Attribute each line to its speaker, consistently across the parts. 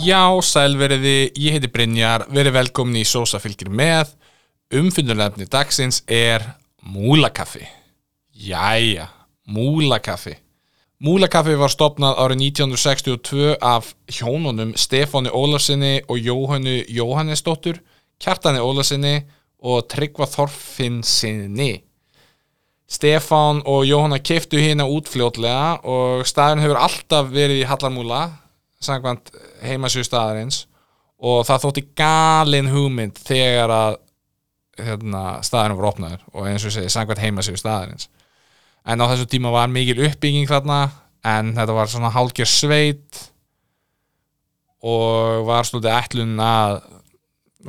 Speaker 1: Já, sælveriði, ég heiti Brynjar, verið velkomin í Sósa fylgir með. Umfyndurlefni dagsins er múlakaffi. Jæja, múlakaffi. Múlakaffi var stopnað árið 1962 af hjónunum Stefáni Ólarsinni og Jóhannu Jóhannesdóttur, Kjartani Ólarsinni og Tryggva Þorfinnsinni. Stefán og Jóhanna keiftu hérna útfljótlega og staðurinn hefur alltaf verið í Hallarmúla sangvænt heimasjú staðarins og það þótti galin hugmynd þegar að hérna, staðurinn voru opnaður og eins og segi, sangvænt heimasjú staðarins. En á þessu tíma var mikil uppbygging þarna en þetta var svona hálgjör sveit og var slútið ætlun að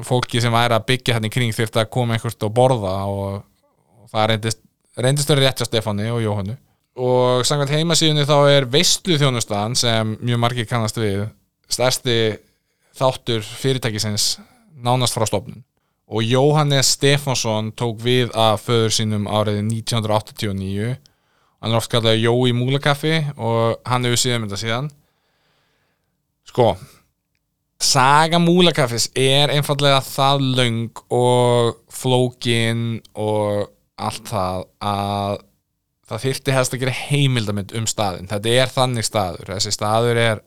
Speaker 1: fólki sem væri að byggja hérna í kring þurfti að koma einhvert og borða og, og það reyndist reyndist verið rétt hjá Stefáni og Jóhannu og samkvæmt heimasíðunni þá er veistlu þjónustan sem mjög margir kannast við stærsti þáttur fyrirtækisins nánast frá stofnun. Og Jóhannes Stefánsson tók við af föður sínum árið 1989 hann er oft kallaði Jói Múlakaffi og hann hefur síðan mynda síðan. Sko Saga Múlakaffis er einfallega það löng og flókin og allt það að það þyrti hefst að gera heimildamind um staðin þetta er þannig staður. Þessi staður er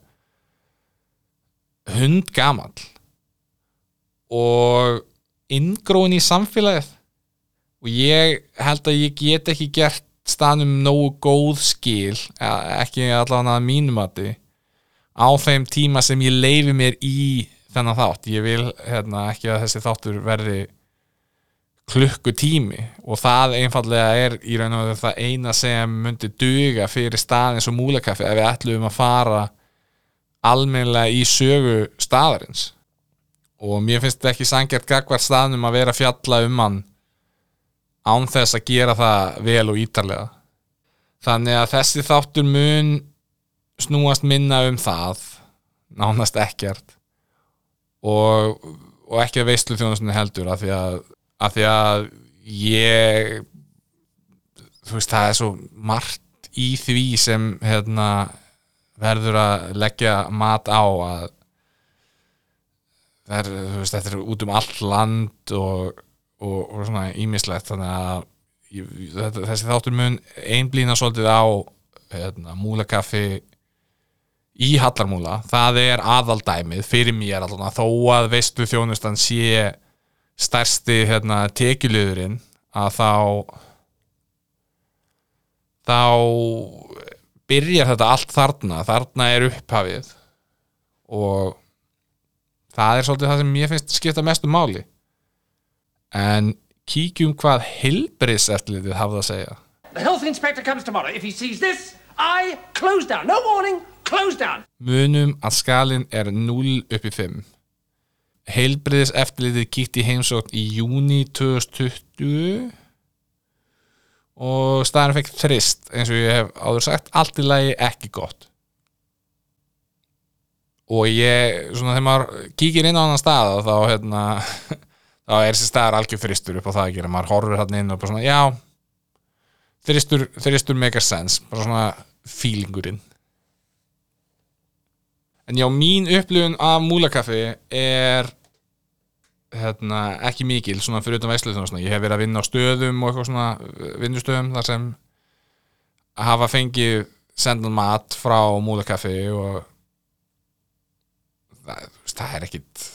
Speaker 1: hundgamall. Og inngróin í samfélagið. Og ég held að ég get ekki gert staðnum nógu góð skil ekki allavega að mínumati á þeim tíma sem ég leifi mér í þennan þátt. Ég vil hérna, ekki að þessi þáttur verði klukkutími og það einfallega er í raun og það eina sem myndi duga fyrir staðins og múlakaffi ef við ætlum að fara almennilega í sögu staðarins. Og mér finnst þetta ekki sangjart gagvar staðnum að vera fjalla um hann án þess að gera það vel og ítarlega. Þannig að þessi þáttur mun snúast minna um það nánast ekkert og, og ekki að veistlu þjónustunni heldur af því að af því að ég þú veist það er svo margt í því sem hérna, verður að leggja mat á að er, veist, þetta er út um allt land og, og, og svona ímislegt þannig að ég, þessi þáttur mun einblýna svolítið á hérna, múlakaffi í Hallarmúla. Það er aðaldæmið fyrir mér allavega þó að veistu þjónustan sé stærsti hérna, tekjulegurinn að þá þá byrjar þetta allt þarna þarna er upphafið og það er svolítið það sem ég finnst skipta mestu máli en kíkjum hvað Hilbris eftirlitið hafði að segja
Speaker 2: The health inspector comes tomorrow. If he sees this, I close down. No warning, close down.
Speaker 1: Munum að skalin er 0 upp í 5 heilbriðis eftirlitið kíkt í heimsókn í júni 2020 og staðan fekk þrist eins og ég hef áður sagt allt í lagi ekki gott. Og ég svona þegar maður kíkir inn á annan stað þá hérna þá er þessi staðar algjör þristur upp á það að gera. Maður horfur hann inn og bara svona já þristur, þristur make a sense bara svona feelingurinn en já, mín upplifun af múlakaffi er hérna, ekki mikil svona fyrir utan veislu ég hef verið að vinna á stöðum og eitthvað svona vinnustöðum þar sem hafa fengið sendan mat frá múlakaffi og það, það er ekkit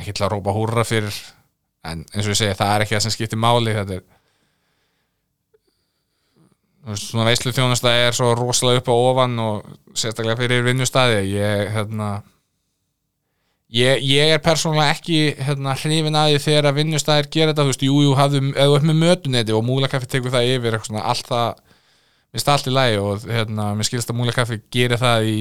Speaker 1: ekkit að rópa húrra fyrir. En eins og ég segi, það er ekki það sem skiptir máli þetta er svona veislu þjónustæði er svo rosalega upp á ofan og sérstaklega fyrir vinnustæði ég, hérna ég, ég er persónulega ekki hérna hrifin að því þegar að vinnustæðir gera þetta, þú veist, jújú, eða upp með mötunetti og múlakaffi tekur það yfir svona, allt það, minnst allt í lægi og hérna, mér skilst að múlakaffi gerir það í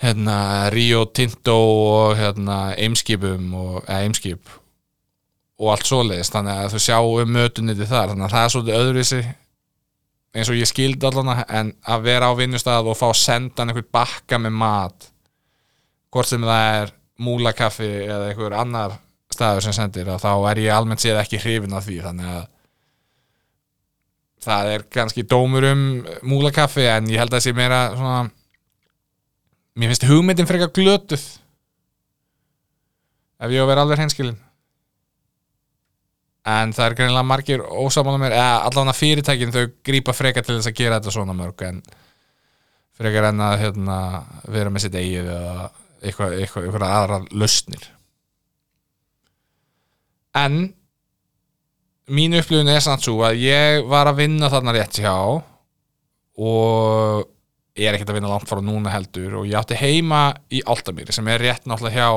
Speaker 1: hérna Rio Tinto og hérna Eimskipum og, eða Eimskip og allt svoleiðist, þannig að þú sjá um mötunetti þar, þannig að það er svolítið öðruvísi eins og ég skildi allan en að vera á vinnustad og fá að senda einhvern bakka með mat hvort sem það er múlakaffi eða einhver annar staður sem sendir þá er ég almennt séð ekki hrifin af því þannig að það er kannski dómur um múlakaffi en ég held að það sé meira svona mér finnst hugmyndin frekar glötuð ef ég á að vera alveg hreinskilin en það er greinilega margir ósamála mér, eða allavega fyrirtækin þau grípa frekar til þess að gera þetta svona mörg en frekar en að hérna, vera með sitt eigið eða eitthvað, eitthvað, eitthvað aðra lausnir. En mín upplifun er samt svo að ég var að vinna þarna rétt hjá og ég er ekkert að vinna langt frá núna heldur og ég átti heima í Áltamýri sem er rétt náttúrulega hjá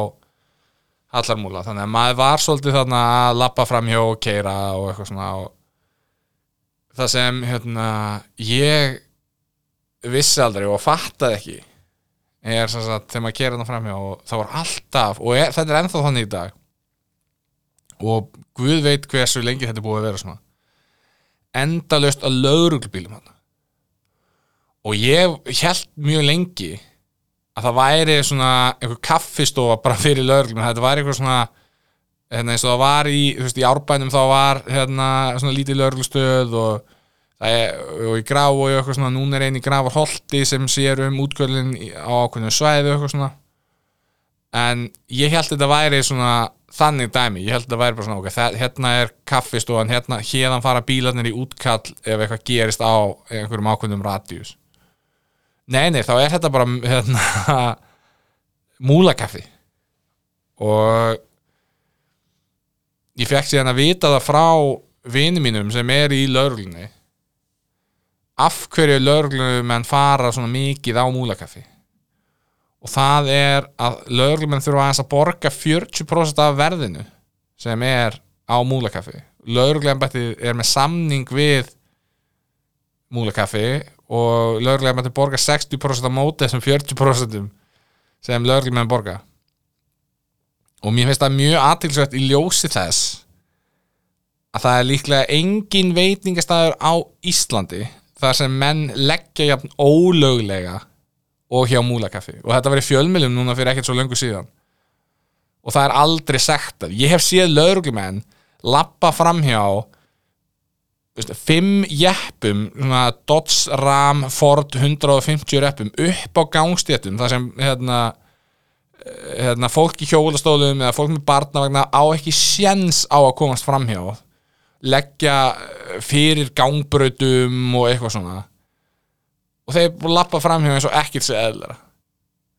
Speaker 1: Hallarmúla, þannig að maður var svolítið þarna að lappa fram hjá og keira og eitthvað svona og það sem hérna ég vissi aldrei og fattaði ekki er sem sagt þegar maður keira þarna fram hjá og það var alltaf og er, þetta er ennþá þannig í dag. Og Guð veit hversu lengi þetta er búið að vera svona. Endalaust að lögruglbílum hann og ég held mjög lengi að það væri svona einhver kaffistofa bara fyrir lögreglum þetta væri eitthvað svona hérna, eins og það var í, þú veist, í árbænum þá var hérna svona lítið lögreglustöð og, og í graf og eitthvað svona, núna er einn í grafar holti sem sér um útkvöldin á svæði og eitthvað svona. En ég held þetta væri svona þannig dæmi, ég held þetta væri bara svona okay, það, hérna er kaffistofan, hérna hérðan fara bílarnir í útkall ef eitthvað gerist á einhverjum ákveðnum radíus Nei, nei, þá er þetta bara hérna, múlakaffi. Og ég fekk síðan að vita það frá vini mínum sem er í lauruglunni af hverju lauruglumenn fara svona mikið á múlakaffi. Og það er að lauruglumenn þurfa aðeins að borga 40% af verðinu sem er á múlakaffi. Lauruglumenn er með samning við múlakaffi og lögurlega mætti borga 60% á móti þessum 40% sem lögurlega mætti borga. Og mér finnst það mjög aðtilsvægt í ljósi þess að það er líklega engin veitingastæður á Íslandi þar sem menn leggja jafn ólöglega og hjá múlakaffi. Og þetta var í fjölmjölum núna fyrir ekkert svo löngu síðan. Og það er aldrei sagt að ég hef séð lögurlega lappa framhjá fimm jeppum svona Dodge Ram Ford 150 reppum upp á gangstéttum þar sem hérna, hérna fólk í hjólastólum eða fólk með barnavagna á ekki séns á að komast framhjá. Leggja fyrir gangbröðum og eitthvað svona. Og þeir lappa framhjá eins og ekkert sér eðlera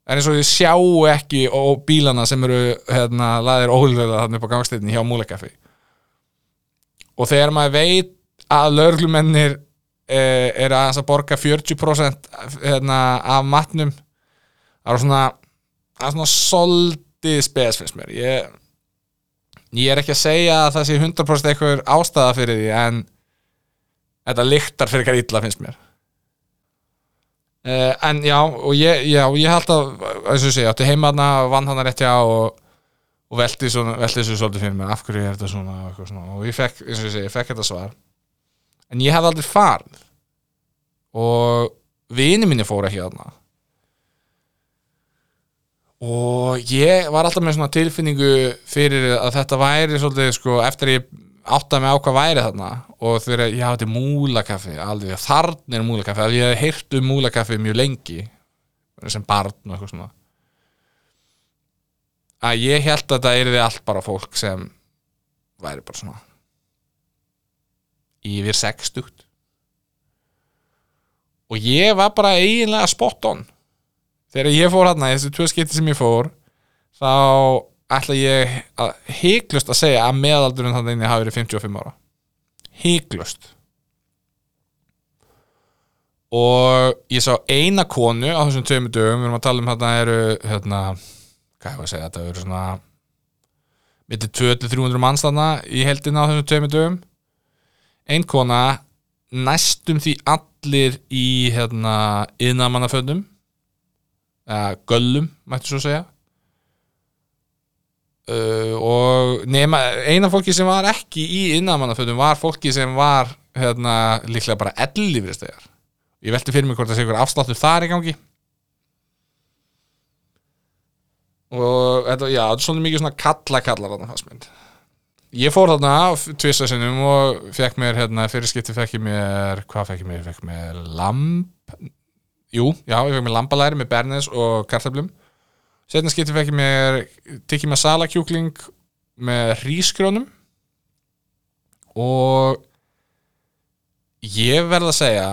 Speaker 1: en eins og þið sjáu ekki og bílana sem eru hérna, laðir ólöða þarna upp á gangstéttinni hjá múleikafi og þegar maður veit að löglumennir eh, er að, að borga 40% hérna, af matnum. Það er svona það er svona soldið spes finnst mér. Ég, ég er ekki að segja að það sé 100% eitthvað ástæða fyrir því en þetta lyktar fyrir eitthvað illa finnst mér. Uh, en já og ég, já, ég held að eins og ég segja, átti heimaðna vann hann að rétti á og, og veldi þessu svolítið fyrir mér. Af hverju er þetta svona og, svona, og ég fekk, eins og ég segja, ég fekk þetta svar en ég hef aldrei farið. Og vini minni fóra hérna og ég var alltaf með svona tilfinningu fyrir að þetta væri svolítið sko eftir að ég áttaði mig á hvað væri þarna. Og þegar ég hafði múlakaffi alveg þarna er múlakaffi að ég hef heyrt um múlakaffi mjög lengi sem barn og eitthvað svona. Að ég held að þetta er því allt bara fólk sem væri bara svona yfir 60 og ég var bara eiginlega spot on. Þegar ég fór hérna þessi tvö skipti sem ég fór þá ætla ég að heiklust að segja að meðaldurinn þannig að það hafi verið 55 ára. Heiklust og ég sá eina konu á þessum tveimur dögum við erum að tala um hérna eru hérna, hvað er það að segja, þetta eru svona mittir 200-300 manns þarna í heldina á þessum tveimur dögum ein kona næstum því allir í hérna yðnamannaföndum eða göllum, mættu svo segja. Uh, og nema, eina fólki sem var ekki í yðnamannaföndum var fólki sem var hérna líklega bara ellífristegar ég velti fyrir mig hvort það sé ykkur afsláttur þar í gangi. Og þetta, já, þetta er svona mikið svona kalla kallar þarna fannst mynd ég fór þarna tvisa sinnum og fekk mér hérna, fyrir skipti fekk ég mér hvað fekk ég mér, fekk mér lamp jú, já, ég fekk mér lambalæri með bernes og kartöflum. Setna skipti fekk ég mér tikki masala kjúkling með hrísgrjónum. Og ég verð að segja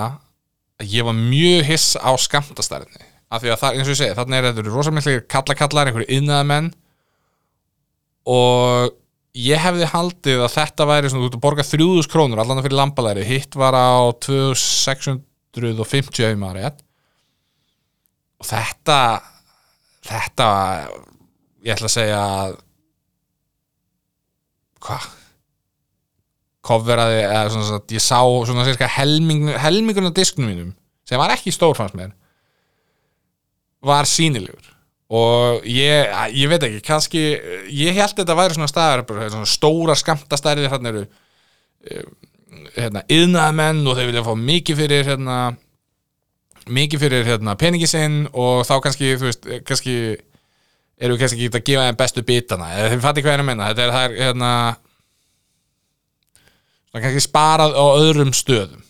Speaker 1: að ég var mjög hiss á skamtastærinni af því að það, eins og ég segi, þarna er þetta rosamillir kallakallar, einhverju yðnaðamenn og ég hefði haldið að þetta væri svona, þú ert að borga 3000 krónur allan fyrir lambalæri, hitt var á 2650 ef maður rétt. Og þetta þetta ég ætla að segja hvað kofveraði eða svona að ég sá svona cirka helming, helmingun af disknum mínum sem var ekki stór fannst mér var sínilegur og ég, ég veit ekki, kannski ég held þetta væri svona staðar svona stóra skamtastærðir hérna eru hérna, yðnaðamenn og þeir vilja fá mikið fyrir hérna, mikið fyrir hérna, peningi sinn og þá kannski, þú veist, kannski eru við kannski ekki að gefa þeim bestu bitana eða þeim fatti hvað er að menna þetta er það er hérna svona kannski sparað á öðrum stöðum.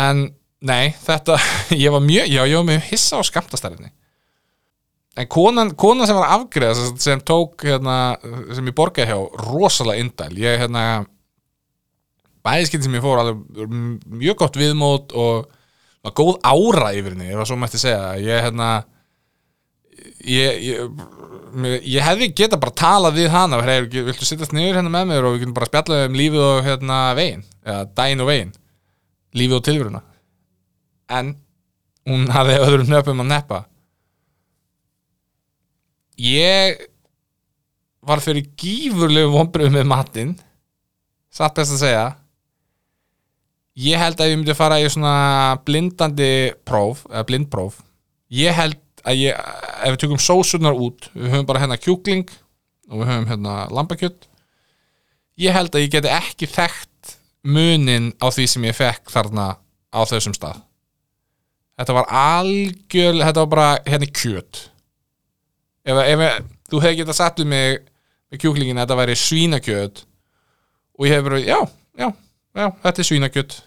Speaker 1: En nei, þetta ég var mjög, já, ég var mjög hissa á skamtastærðinni en konan, konan sem var afgreða sem, sem tók hérna, sem ég borgaði hjá rosalega indæl. Ég hérna bæðiskinn sem ég fór alveg mjög gott viðmót og var góð ára yfir henni, ég var svo mætti segja. Ég hérna ég, ég, ég hefði geta bara talað við hana hey, viltu sittast niður hérna með mér og við getum bara spjallað um lífið og hérna veginn eða dæin og veginn lífið og tilveruna. En hún hafði öðrum nöpum að neppa ég var fyrir gífurlegu vonbröðu með matinn satt best að segja. Ég held að ég myndi fara í svona blindandi próf, eða blindpróf ég held að ég ef við tökum sósunar út við höfum bara hérna kjúkling og við höfum hérna lambakjött ég held að ég geti ekki þekkt munin á því sem ég fekk þarna á þessum stað. Þetta var algjör þetta var bara hérna kjöt ef, ef þú hefði getað satt um mig með kjúklingin að þetta væri svínakjöt og ég hef verið, já, já, já þetta er svínakjöt.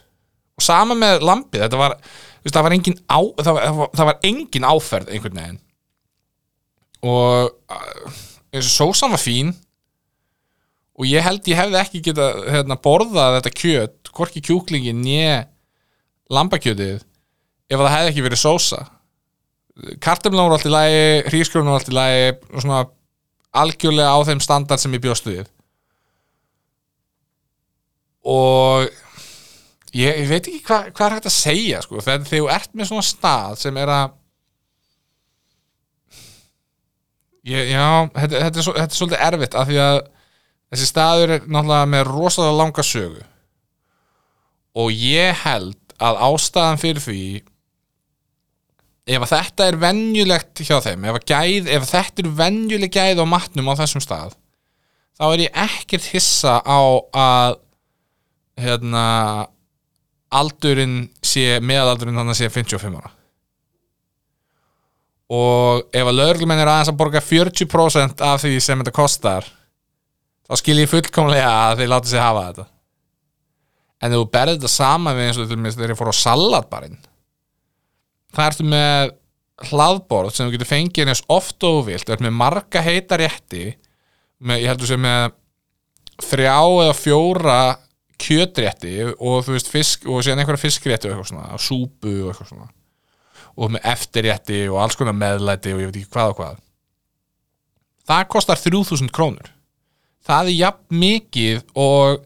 Speaker 1: Og sama með lampið, þetta var veist, það var engin á, það var, það var engin áferð einhvern veginn. Eins og sósan var fín og ég held ég hefði ekki geta hérna, borðað þetta kjöt hvorki kjúklingin nýja lambakjötið ef það hefði ekki verið sósa kartumlan voru allt í lagi hrískrjónum voru allt í lagi og svona algjörlega á þeim standard sem ég bjóstu við. Og ég, ég veit ekki hvað hva er hægt að segja sko, þegar þú ert með svona stað sem er að ég, já, þetta, þetta, er svo, þetta er svolítið erfitt af því að þessi staður er náttúrulega með rosalega langa sögu. Og ég held að ástæðan fyrir því ef þetta er venjulegt hjá þeim ef, gæð, ef þetta er venjuleg gæð á matnum á þessum stað þá er ég ekkert hissa á að hérna aldurinn sé meðaldurinn þannig að sé 55 ára. Og ef að lögurlumenn er aðeins að borga 40% af því sem þetta kostar þá skil ég fullkomlega að þeir láta sig hafa þetta. En þú berði þetta sama við eins og þegar ég fór á salatbarinn það ertu með hlaðborð sem þú getur fengið eins oft og vilt, það er með marga heita rétti. Með, ég heldur sem með þrjá eða fjóra kjötrétti og þú veist fisk og síðan einhverja fiskrétti og eitthvað svona, súpu og eitthvað svona. Og með eftirrétti og alls konar meðlæti og ég veit ekki hvað og hvað. Það kostar 3000 krónur. Það er jafn mikið og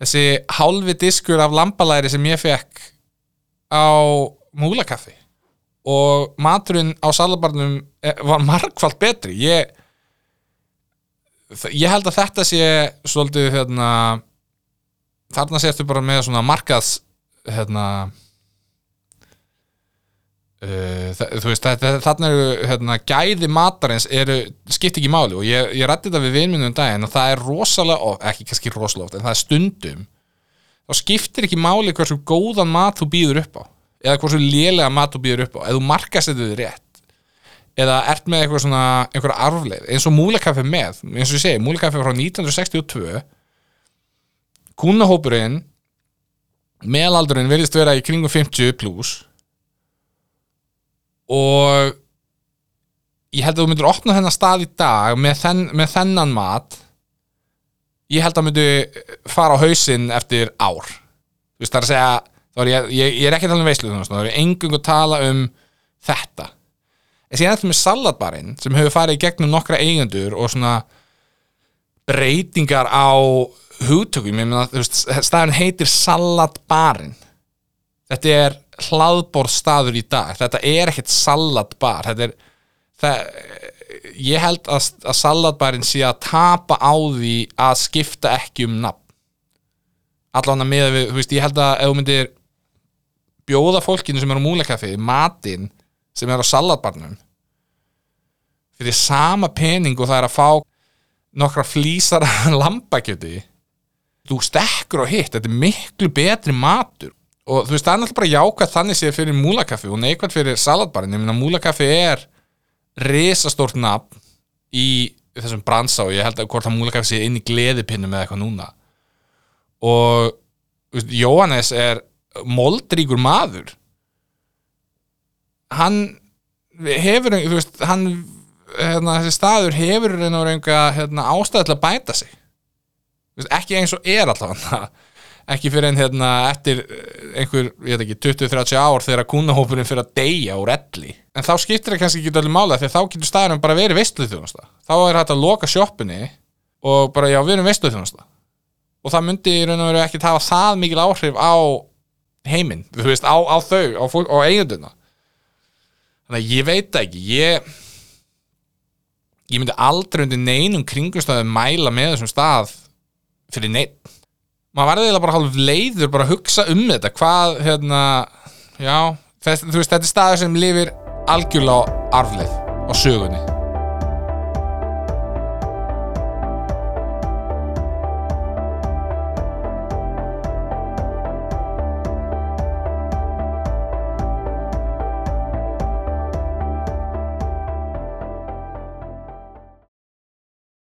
Speaker 1: þessi hálfi diskur af lambalæri sem ég fekk á múlakaffi og maturinn á salabarnum var margfald betri. Ég ég held að þetta sé svolítið hérna þarna sérstu bara með svona markaðs hérna uh, þú veist þarna eru hérna, gæði matarins eru, skipt ekki máli. Og ég, ég rætti þetta við vinminum um daginn og það er rosalega of, ekki kannski rosalega oft en það er stundum þá skiptir ekki máli hversu góðan mat þú býður upp á eða hversu lélega mat þú býður upp á eða þú markast þetta við rétt eða ert með eitthvað svona einhverja arfleið eins og múlekaffi með eins og ég segi, múlekaffi frá 1962 kúnahópurinn meðalaldurinn verðist vera í kringum 50 pluss og ég held að þú myndir opna þennan stað í dag með, þenn, með þennan mat. Ég held að myndu fara á hausinn eftir ár. Þú veist það er að segja er ég, ég, ég er ekki að tala um veislu þá er ég engung að tala um þetta. En síðan þetta með salatbarinn sem hefur farið í gegnum nokkra eigendur og svona breytingar á hugtökum, staðurinn heitir salatbarinn. Þetta er hlaðborðstaður í dag. Þetta er ekkert salatbar. Þetta er það, ég held að, að salatbarinn sé að tapa á því að skipta ekki um nafn. Allan að með við, þú veist, ég held að ef þú myndir bjóða fólkinu sem er á múlekaffi matinn sem er á salatbarnum fyrir sama pening og það er að fá nokkra flísar lambakjöti. Þú stekkur á hitt, þetta er miklu betri matur. Og þú veist, það er náttúrulega bara jákvæð þannig séð fyrir múlakaffi og neikvæð fyrir salatbarinn, ég meina múlakaffi er risastórt nafn í þessum bransa og ég held að hvort að múlakaffi sé inn í gleðipinnum eða eitthvað núna. Og þú veist, Jóhannes er moldríkur maður. Hann hefur, þú veist, hann hérna, þessi staður hefur reyna og reynga hérna, ástæði til að bæta sig. Veist, ekki eins og er allavega. Ekki fyrir en hérna eftir eh, einhver, ég veit ekki, 20-30 ár þegar kúnahópurinn fyrir að deyja úr elli. En þá skiptir það kannski ekki allir mála þegar þá getur staðurinn bara verið veistluð þjónasta þá er hægt að loka sjoppinni og bara já, við erum veistluð þjónasta og það myndi í raun og veru ekki hafa það mikil áhrif á heiminn, þú veist, á, á þau á, á eigenduna þannig að ég veit ekki ég ég myndi aldrei undir neinum kringumstæðum mæla með þessum stað fyrir neitt maður varði eiginlega bara hálf leiður bara að hugsa um þetta hvað, hérna já, þess, þú veist, þetta er staður sem lifir algjörlega á arfleið á sögunni